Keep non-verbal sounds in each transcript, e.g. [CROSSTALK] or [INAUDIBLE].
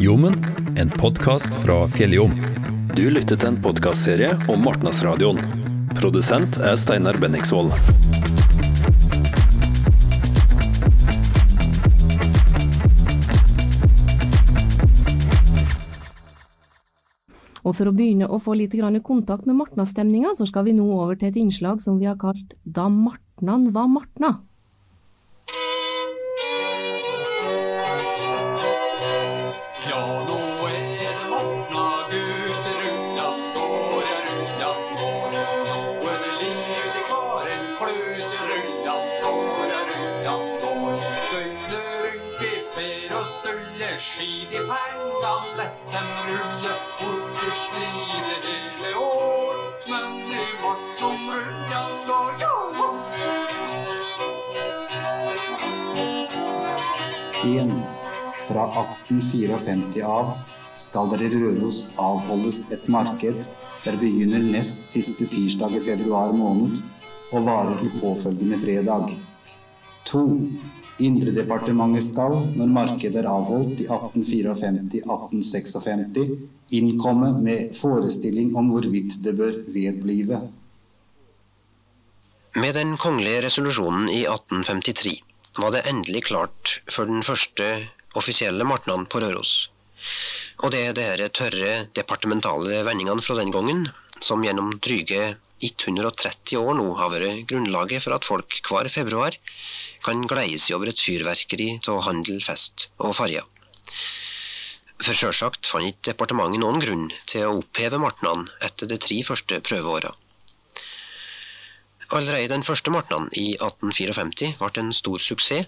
Jommen, en podkast fra Fjelljom. Du lytter til en podkastserie om Martnasradioen. Produsent er Steinar Benningsvold. Og for å begynne å få litt kontakt med martnastemninga, så skal vi nå over til et innslag som vi har kalt Da martnan var martna. Sulle, skid i pengan, lett dem rulle. Bort i slive hele år, men nu vart som rullan går, ja. En. Fra 1854 av skal det i Røros avholdes et marked der begynner nest siste tirsdag i februar måned og varer til påfølgende fredag. 2. Indredepartementet skal, når markedet er avholdt i 1854-1856, innkomme med forestilling om hvorvidt det bør vedblive. Med den kongelige resolusjonen i 1853 var det endelig klart for den første offisielle martnan på Røros. Og det er disse tørre departementale vendingene fra den gangen som gjennom dryge 130 år nå har vært grunnlaget for at folk hver februar kan glede seg over et fyrverkeri av handel, fest og farger. For sjølsagt fant ikke departementet noen grunn til å oppheve martnan etter de tre første prøveåra. Allerede den første martnan i 1854 ble en stor suksess,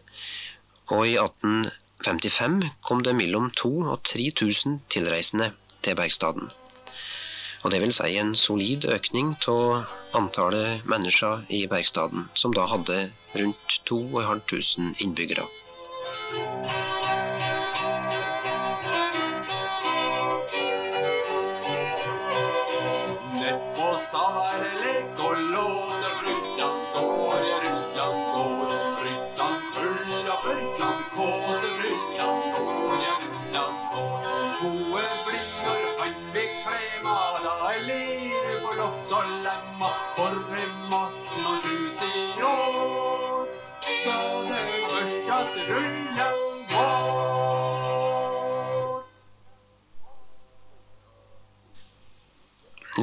og i 1855 kom det mellom 2000 og 3000 tilreisende til Bergstaden. Og det vil si en solid økning av antallet mennesker i Bergstaden, som da hadde rundt 2500 innbyggere.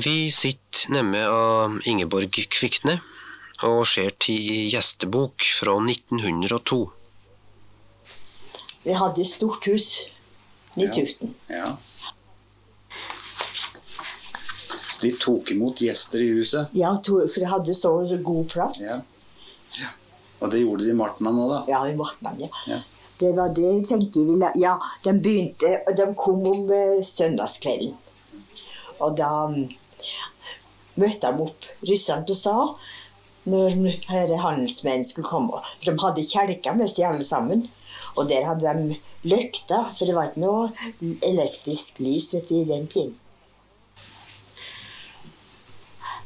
Vi sitter nemme av Ingeborg Kvikne og ser til gjestebok fra 1902. Vi hadde et stort hus. 9000. Ja. Så de tok imot gjester i huset? Ja, to, for de hadde så god plass. Ja. ja. Og det gjorde de i Martnan nå, da? Ja, i Martnan, ja. Ja. Det var det jeg tenkte vi la... Ja, de begynte og De kom om eh, søndagskvelden. Og da mm, møtte de opp russerne på stad når herre handelsmenn skulle komme. For de hadde kjelker med seg alle sammen. Og der hadde de lykter, for det var ikke noe elektrisk lys vet du, i den tiden.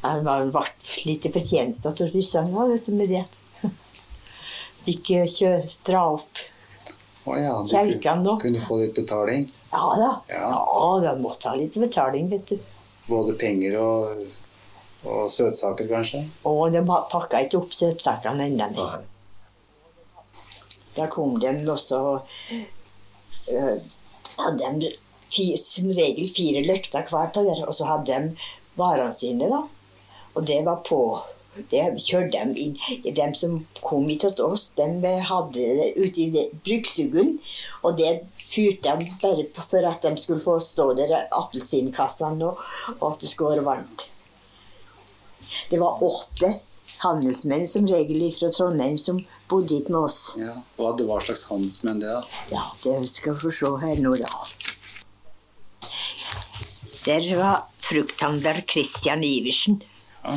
Var- ble litt fortjeneste til russerne vet du, med det. [LAUGHS] Ikke dra opp Å ja, Kjelkene kunne få litt betaling? Ja da. Ja. Ja, de måtte ha litt betaling, vet du. Både penger og, og søtsaker, kanskje? Å, de pakka ikke opp søtsakene ennå. nei. Da kom de også øh, Hadde de fire, som regel fire løkter hver på der, og så hadde de varene sine, da. Og det var på det kjørte de inn. De som kom hit til oss, de hadde det ute i bruksstuen. Og det fyrte de bare på for at de skulle få stå der, appelsinkassene, og, og at det skulle være varmt. Det var åtte handelsmenn som regel fra Trondheim som bodde hit med oss. Ja. Hva, det var slags handelsmenn, det, da? Ja, det skal vi få se her nå, da. Der var frukthandler Christian Iversen. Ja.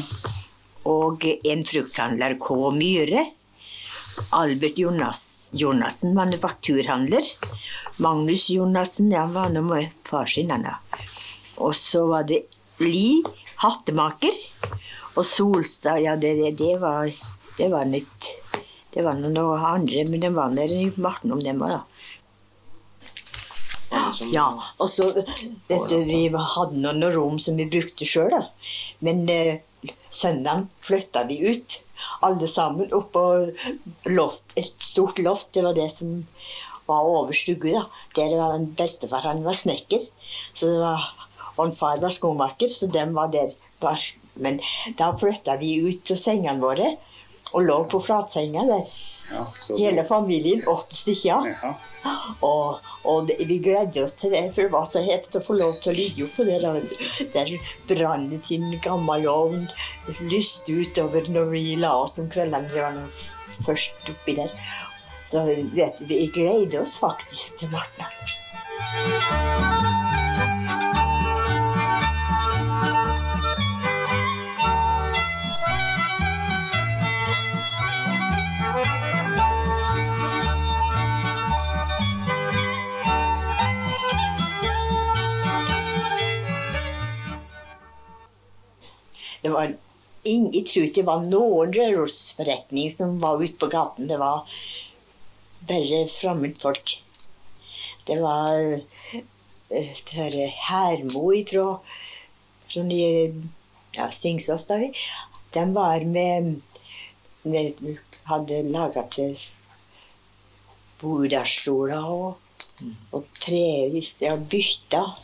Og en frukthandler K. Myhre. Albert Jonas, Jonassen, manufakturhandler. Magnus Jonassen, ja, han var nå med far sin, han da. Og så var det Li, hattemaker. Og Solstad, ja, det, det, det var Det var litt Det var noen andre, men de var der i Marten om dem òg, da. Ja, og så Vi hadde noen rom som vi brukte sjøl, da. Men eh, søndagen flytta vi ut. Alle sammen opp på loft, et stort loft. Det var det som var over stugge. da. Der var en bestefar han var snekker. Så det var, og en far var skomaker, så dem var der. Men da flytta vi ut til sengene våre og lå på flatsenga der. Ja, Hele familien, åtte stykker. Ja. Og, og det, vi gledet oss til det, for det var så hett å få lov til å ligge oppå der. Der brant det til en gammel ovn, lyste utover når vi la oss om kveldene. Vi var nå først oppi der. Så vet vi gleder oss faktisk til Martna. Det var ingen, jeg tror ikke det var noen rørosforretning som var ute på gaten. Det var bare fremmedfolk. Det var eh, det Hermo, jeg tror, fra ja, Singsås. da. De var med, med Hadde laga til bordstoler og, og tre ja, bytter.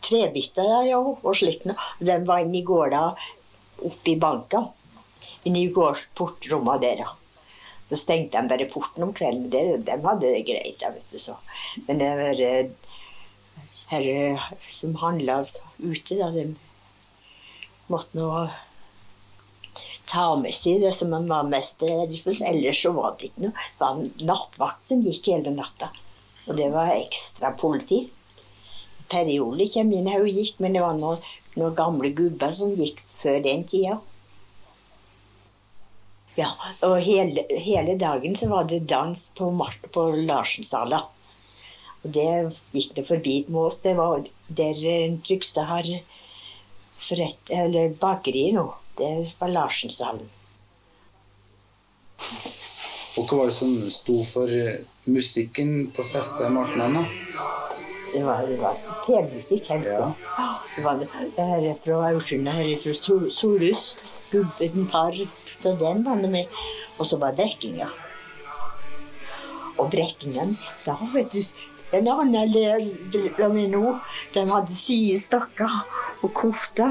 Eh, Trebytter ja, og slikt noe. De var inne i gårda oppe i banka. Inne i gårdsportrommet der. Så stengte de bare porten om kvelden. Det, de hadde det greit, vet du. så. Men det var eh, herre som handla ute, da, de måtte nå ta med seg det som var mest verdifullt. Ellers så var det ikke noe. Det var en nattvakt som gikk hele natta. Og det var ekstra politi. Periode kommer inn her og gikk, men det var noen, noen gamle gubber som gikk før den tida. Ja, og hele, hele dagen så var det dans på mark på Larsensala. Og det gikk det forbi med oss. Det var der eh, Trygstad har forrett, eller bakeri nå. Det var Larsensalen. Og hva var det som sto for eh, musikken på festa i Martnan? Det var, det var telemusikk helst. Ja. Ja. Det var det her er fra Aurskjønna, her er fra Sol- Solhus. Gubben par og den var det med. Og så var Brekkinga. Og Brekkingen, da vet du Den andre der vi nå, den hadde sidestakker og kofta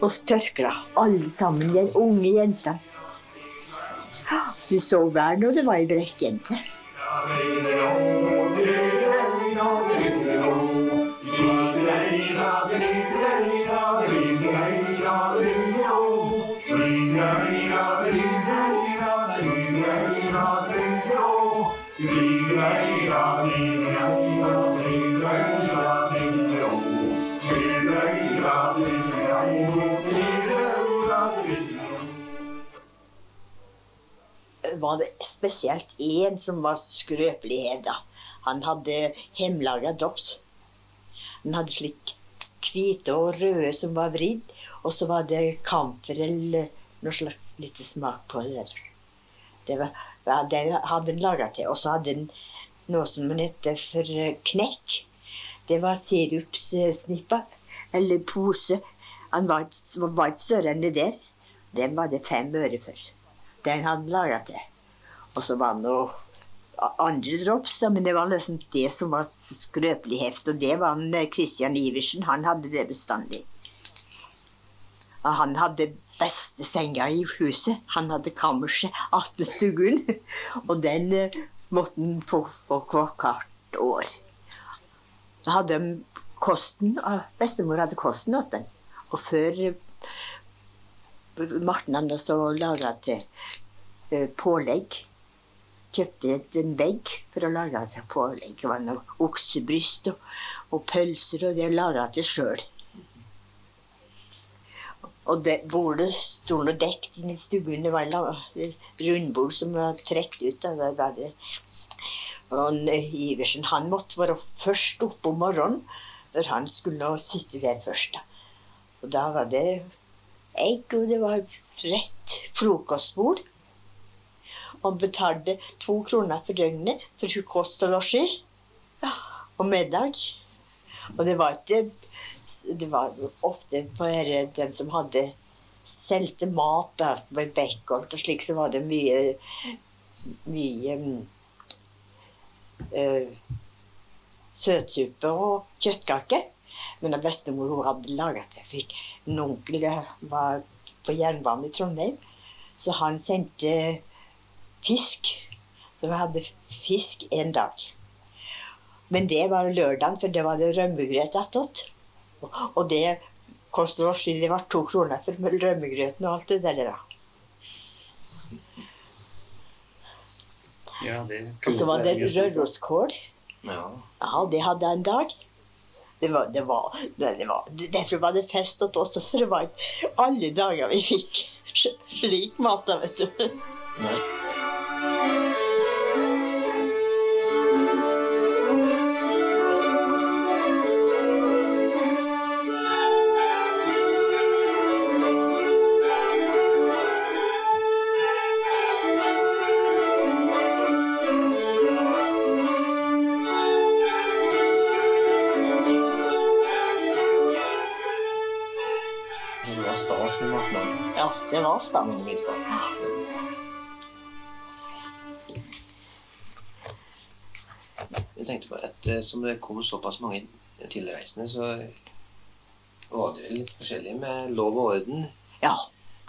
og tørklær. Alle sammen, de unge jentene. Vi så hver når det var ei brekkjente. Var det spesielt én som var skrøpelig her, da. Han hadde hjemmelaga drops. Han hadde slik hvite og røde som var vridd, og så var det kamfer eller noe slags lite smak på det. Det, var, det hadde han laga til. Og så hadde han noe som han heter for knekk. Det var sirupssnippa. eller pose. Han var, var ikke større enn det der. Den var det fem øre for. Den hadde han laga til. Og så var det noe andre drops, da, men det var liksom det som var skrøpelig heft. Og det var han, eh, Iversen. Han hadde det bestandig. Han hadde beste senga i huset. Han hadde kammerset attmed stuen. [LAUGHS] Og den eh, måtte han få, for hvert år. Så hadde de kosten, ah, Bestemor hadde kosten til den. Og før eh, Marten hadde så laga til eh, pålegg. Kjøpte en vegg for å lage til pålegg. Det var noe oksebryst og, og pølser, og det laga til sjøl. Og det bordet sto nå dekt inn i stuen. Det var en rundbord som var trukket ut. Og det var det. Og eh, Iversen han måtte være først oppe om morgenen, for han skulle nå sitte der først. Og da var det egg, og det var rett frokostbord. Og betalte to kroner for døgnet for kost og losji. og middag. Og det var ikke Det var ofte på her, dem som hadde solgte mat, da, med bacon og slik, så var det mye Mye eh, søtsuppe og kjøttkake. Men da bestemor hun hadde laget det. Fikk en onkel var på jernbanen i Trondheim, så han sendte fisk. Så vi hadde fisk en dag. Men det var lørdagen, for det var det rømmegrøt attåt. Og- Og det koster oss det var to kroner for rømmegrøten og alt det der. da. Ja, det Og så var det røroskål. Ja. Ja, det hadde jeg en dag. Det var, det var, det, det var, derfor var det fest hos oss, for det var alle dager vi fikk [LAUGHS] slik mat. da, vet du. Nei. Det var stans. Mange visste. Jeg tenkte på at eh, som det kom såpass mange tilreisende, så var det jo litt forskjellig med lov og orden. Ja,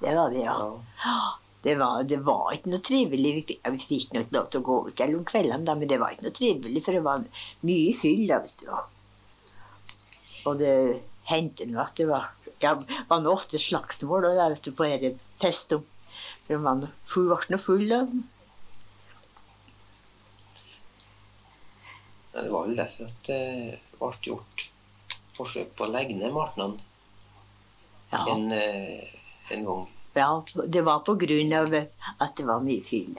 det var det, ja. Ja. Det var, det var ikke noe trivelig. Vi fikk, nok lov til å gå ut om kveldene, da, men det var ikke noe trivelig, for det var mye fyll. da, vet du. Og det hendte nå at det var ja, var nå ofte slagsmål da, vet du, på festen. For man full, ble nå full. av Ja, Det var vel derfor at det ble gjort forsøk på å legge ned martnan Ja. en, eh, en gang. ja, det var på grunn av at det var mye fyll.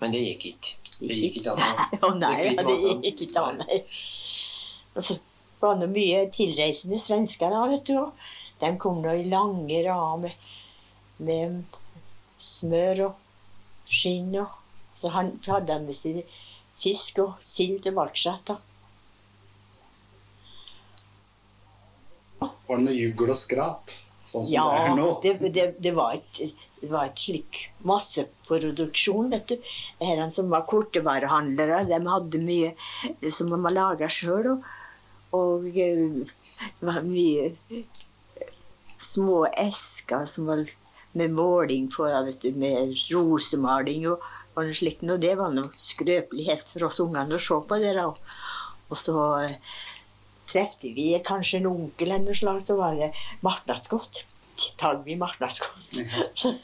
Men det gikk ikke. Det gikk ikke an å [LAUGHS] nei, det gikk ikke an. Så var nå mye tilreisende svensker da, vet du. De kom nå i lange rader med, med smør og skinn. og Så han hadde han med seg fisk og sild tilbake. da. Var det noe jugl og skrap? Sånn som det er Ja, nå? det, det, det var et, det var et slik masseproduksjon, vet du. Herrene som var kortevarehandlere, de hadde mye som de hadde laga sjøl. Og, og eh, det var mye små esker som var med måling på, vet du, med rosemaling og, og slikt. Og det var noe skrøpelighet for oss ungene å se på det. da. Og så eh, trefte vi kanskje en onkel eller noe slag, så var det martnadsgodt. Tagby martnadsgodt. Ja. [LAUGHS]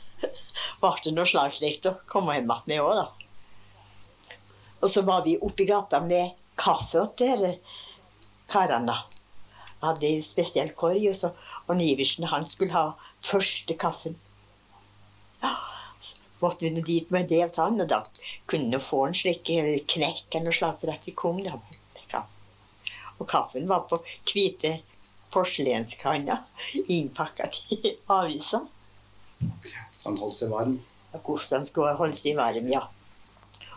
Det noe slag slikt å komme hjem igjen med òg, da. Og så var vi oppi gata med kaffe til karene. Hadde en spesiell korg, og, så, og Niversen han skulle ha første kaffen. Ja, måtte vi nå dit med det til han, og da kunne vi få en slik eh, knekk eller for at vi kom. da. Og kaffen var på hvite porselenskanner innpakka i avisa. Så han holdt seg varm. Og Hvordan skulle holde seg varm, ja.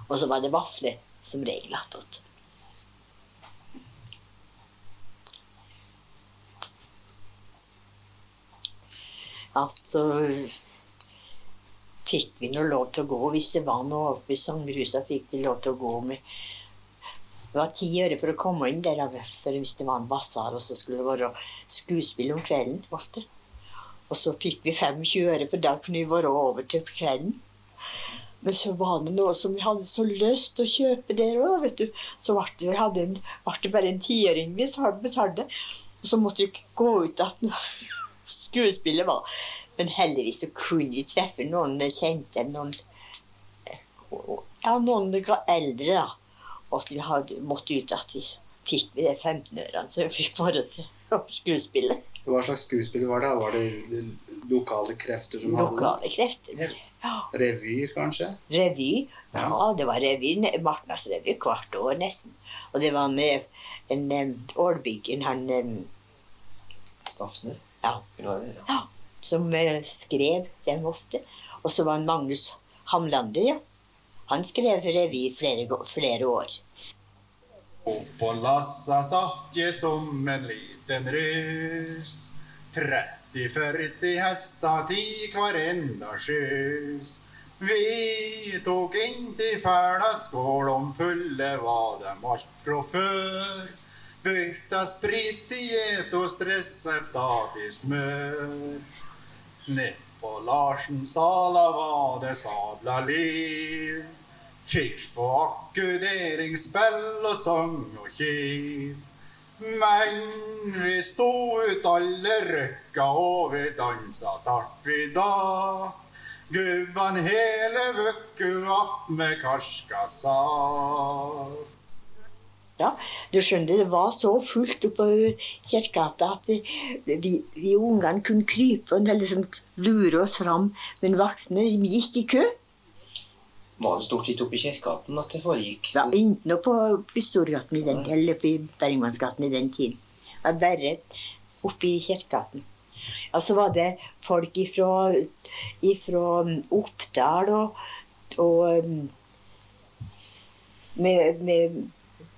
Og så var det vafler som regel attåt. Ja, så fikk vi nå lov til å gå hvis det var noe oppe i sangrusa. fikk vi lov til å gå med Det var ti øre for å komme inn der, for hvis det var en basar, og så skulle det være skuespill om kvelden. ofte. Og så fikk vi 25 øre, for da kunne vi være over til kvelden. Men så var det noe som vi hadde så lyst til å kjøpe der òg, vet du. Så ble det, det bare en tiøring vi betalte. Og så måtte vi gå ut at skuespillet var. Men heldigvis så kunne vi treffe noen kjente, noen Ja, noen eldre, da. Og vi hadde, måtte ut at vi fikk vi de 15-ørene, så vi fikk bare til skuespillet. Hva slags skuespill var det? Var det lokale krefter som Lokale krefter. Ja. Ja. revyer, kanskje? Revy. Ja, Ja. det var revy. Martnas revy hvert år nesten. Og det var med en um, Ålbyggen, han um. Ja. Det, ja. som eh, skrev den ofte. Og så var Magnus Hamlander, ja. Han skrev revy flere, flere år. Oppå lassa satt jeg som en liten rus. 30-40 hester, ti hver enda sjøs. Vi tok inn til fæla skål, om fulle var dem alt fra før. Bytta sprit i et og stresseptat i smør. Nedpå Larsen sala var det sabla liv. Kirf og akkuderingsspill og sang og kiv. Men vi sto ut alle røkka, og vi dansa tart vi datt. Gubban hele vøkku attmed karska satt. Ja, du skjønner, det var så fullt oppover Kirkegata at de, vi, vi ungene kunne krype og liksom lure oss fram, men voksne gikk i kø. Var det stort sett oppe i Kirkegaten at det foregikk? Ja, Ikke noe på, på Storgaten i den, eller på Bergmannsgaten i den tiden. Det var bare oppe i Kirkegaten. Og så var det folk ifra, ifra Oppdal og, og um, med, med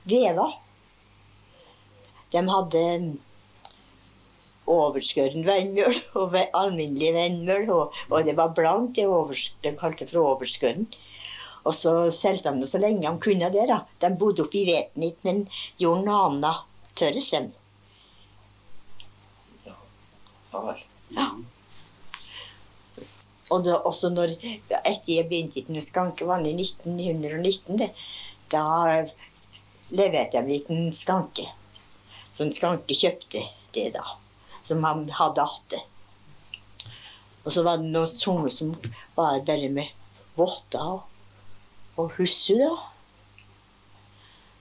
Veva. De hadde overskåren vennmjøl og alminnelig vennmjøl, og, og det var blankt, det overs, de kalte for overskåren. Og så solgte de det så lenge de kunne det. da. De bodde oppe i Vetnit, men gjorde noe annet tørres dem. Ja vel. Og det, også når, etter jeg begynte i skanke, var det i 1919, det, da leverte jeg en liten skanke. Så en skanke kjøpte det da, som han hadde hatt det. Og så var det noen sånne som var bare med votter og, og husse, da.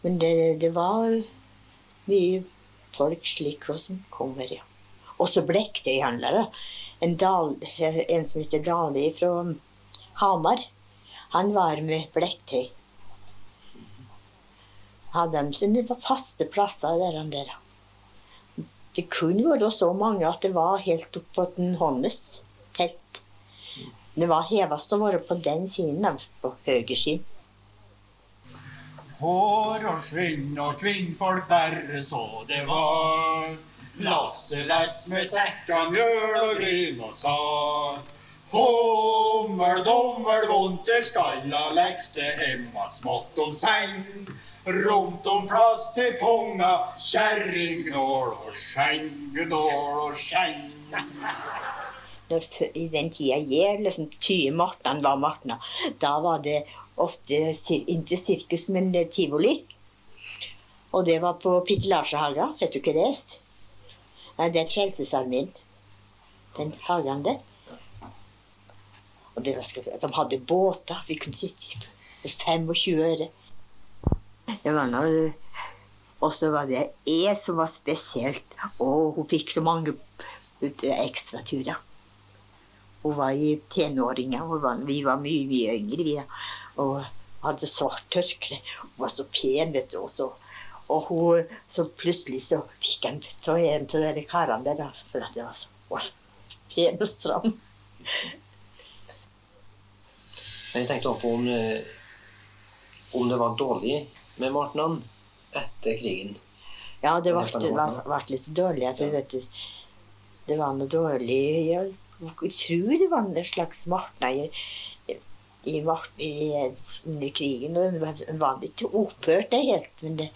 Men det, det var mye folk slik som kommer, ja. Også blekkdøyhandlere. En, en som heter Dali fra Hamar. Han var med blekktøy. Hadde de sine faste plasser der. der. Det kunne vært så mange at det var helt opp på den håndes tett. Det var hevest å være på den siden, på høyre siden. Hår og skinn og kvinnfolk bare så det var. Lasse lest med sekka mjøl og gryn og sa. Hummel, dommel, vonter skalla lekste hemma smått om seng. Rundt om plass til punga, kjerringnål og skjeng, gnål og skjeng. I den tida jeg liksom tyve Martnan var Martna, da var det ofte ikke sirkus, men det tivoli. Og det var på Pikkelasjehaga. Vet du hva det er? Det er Frelsesarmeen. Den hagen der. Og det var, skal de hadde båter vi kunne sitte i. For 25 øre. Det var noe Og så var det jeg som var spesielt. Og hun fikk så mange ekstraturer. Hun var i tenåringa. Vi var mye, mye yngre. Vi, og hadde svart tørkle. Hun var så pen, vet du. Og, så, og hun, så plutselig så fikk han så en av de karene der, for at det var så pen og stram. Men jeg tenkte også på om, eh, om det var dårlig med Martnan etter krigen. Ja, det ble, litt dårlig. For vet du, det var noe dårlig Jeg tror det var en slags martna i, Mart- i, under krigen. Og det var- ikke opphørt, det helt. Men det,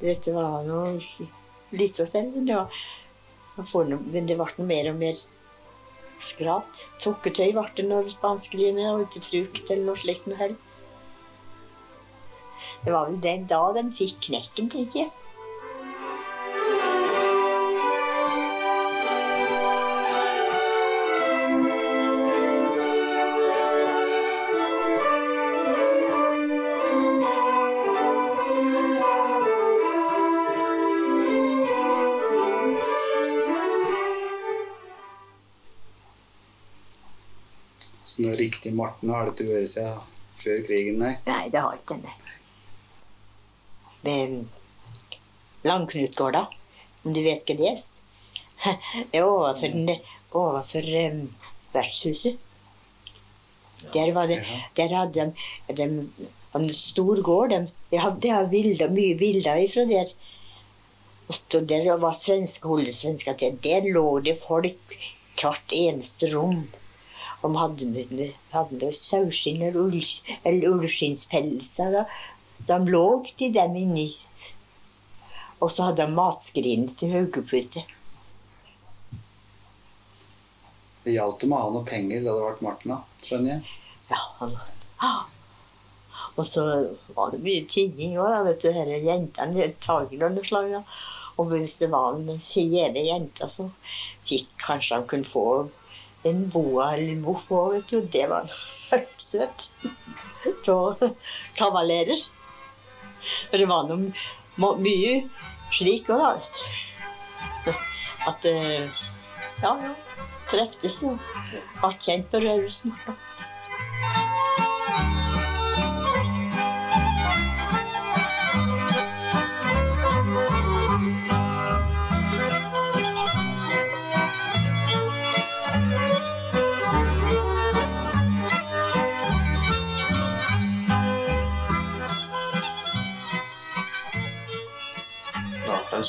du det var noe litt å selv. Men det, var, men det ble noe mer og mer skrap. Sukkertøy ble det når vanskelig med, og ikke frukt eller noe slikt noe heller. Det var vel den da de fikk knekken, tenker jeg. Noe Marten har det ikke vært siden før krigen, nei. Nei, det har ikke nei. Med Langknutgårda, om du vet hva det er? [LAUGHS] Det er overfor, den- overfor um, vertshuset. Der, var det, der hadde de, de en stor gård. De, de hadde, de hadde bilder, mye bilder ifra der. Og der var svenske holdesvensker til. Der lå det folk hvert eneste rom. De hadde, hadde saueskinn eller, ull, eller ullskinnspelser. Så de lå til dem inni. Og så hadde de matskrinet til hodepute. Det hjalp dem å ha noe penger da det ble da, skjønner jeg. Ja, han, ah. Og så var det mye tigging òg, vet du. Disse jentene tar og slag. Og hvis det var en fjerde jente, så fikk kanskje han kunne få en boa eller en voff vet du. Det var søtt. Så kavalerer. For det var noe mye slik òg, da. At eh, Ja, ja. Treftes og ble kjent på Rørosen.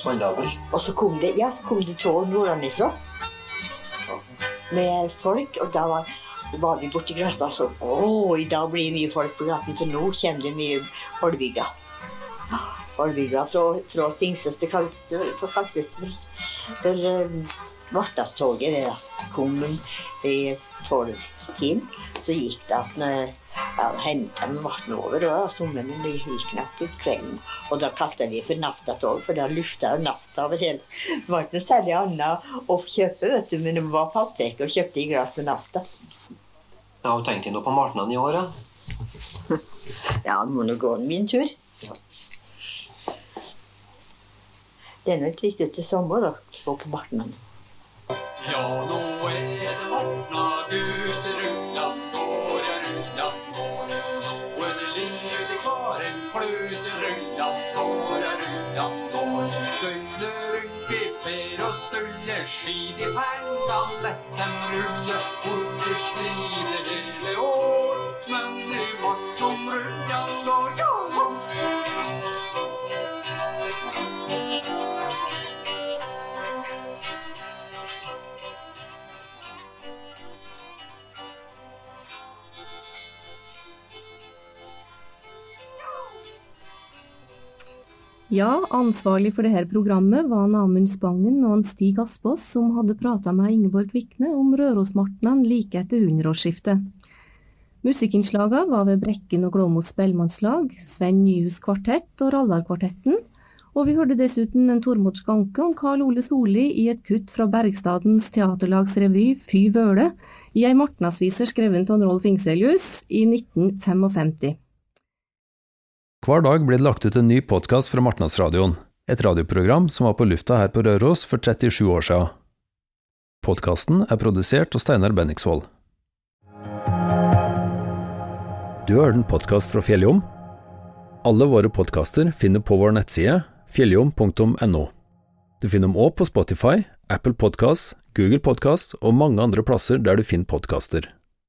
Mandabel. Og så kom det, ja, så kom det tog nordenfra med folk, og da var, var vi borti og så Å, i dag blir det mye folk på gaten, for nå kommer det mye Holbygga. Holbygga fra, fra Singsås til Kaltes, for for um, Vartastoget det da, kom i tolv timer. Så gikk det at når ja, hentene ble over, og sommeren det gikk natt ut kvelden. Og da kalte jeg det for naftatog, for da lufta jo nafta over hele. Det var ikke noe særlig annet å kjøpe, vet du, men det var på apoteket og kjøpte i glass med nafta. Ja, og tenkte nå på Martnan i år, ja? Ja, det må nå gå min tur. Det er nok litt ut til sommer, da. å Gå på Martnan. Ja, nå er det Martna Ja, ansvarlig for dette programmet var Amund Spangen og en Stig Aspås, som hadde prata med Ingeborg Kvikne om Rørosmartnan like etter hundreårsskiftet. Musikkinnslagene var ved Brekken og Glåmo spellemannslag, Sven Nyhus kvartett og Rallarkvartetten, og vi hørte dessuten en Tormod Skanke om Karl Ole Solli i et kutt fra Bergstadens teaterlags revy Fy vøle, i ei martnasviser skrevet av Rolf Ingselius i 1955. Hver dag blir det lagt ut en ny podkast fra Martnadsradioen, et radioprogram som var på lufta her på Røros for 37 år siden. Podkasten er produsert av Steinar Benningsvold. Du har hørt en podkast fra Fjelljom? Alle våre podkaster finner på vår nettside fjelljom.no. Du finner dem òg på Spotify, Apple Podkast, Google Podkast og mange andre plasser der du finner podkaster.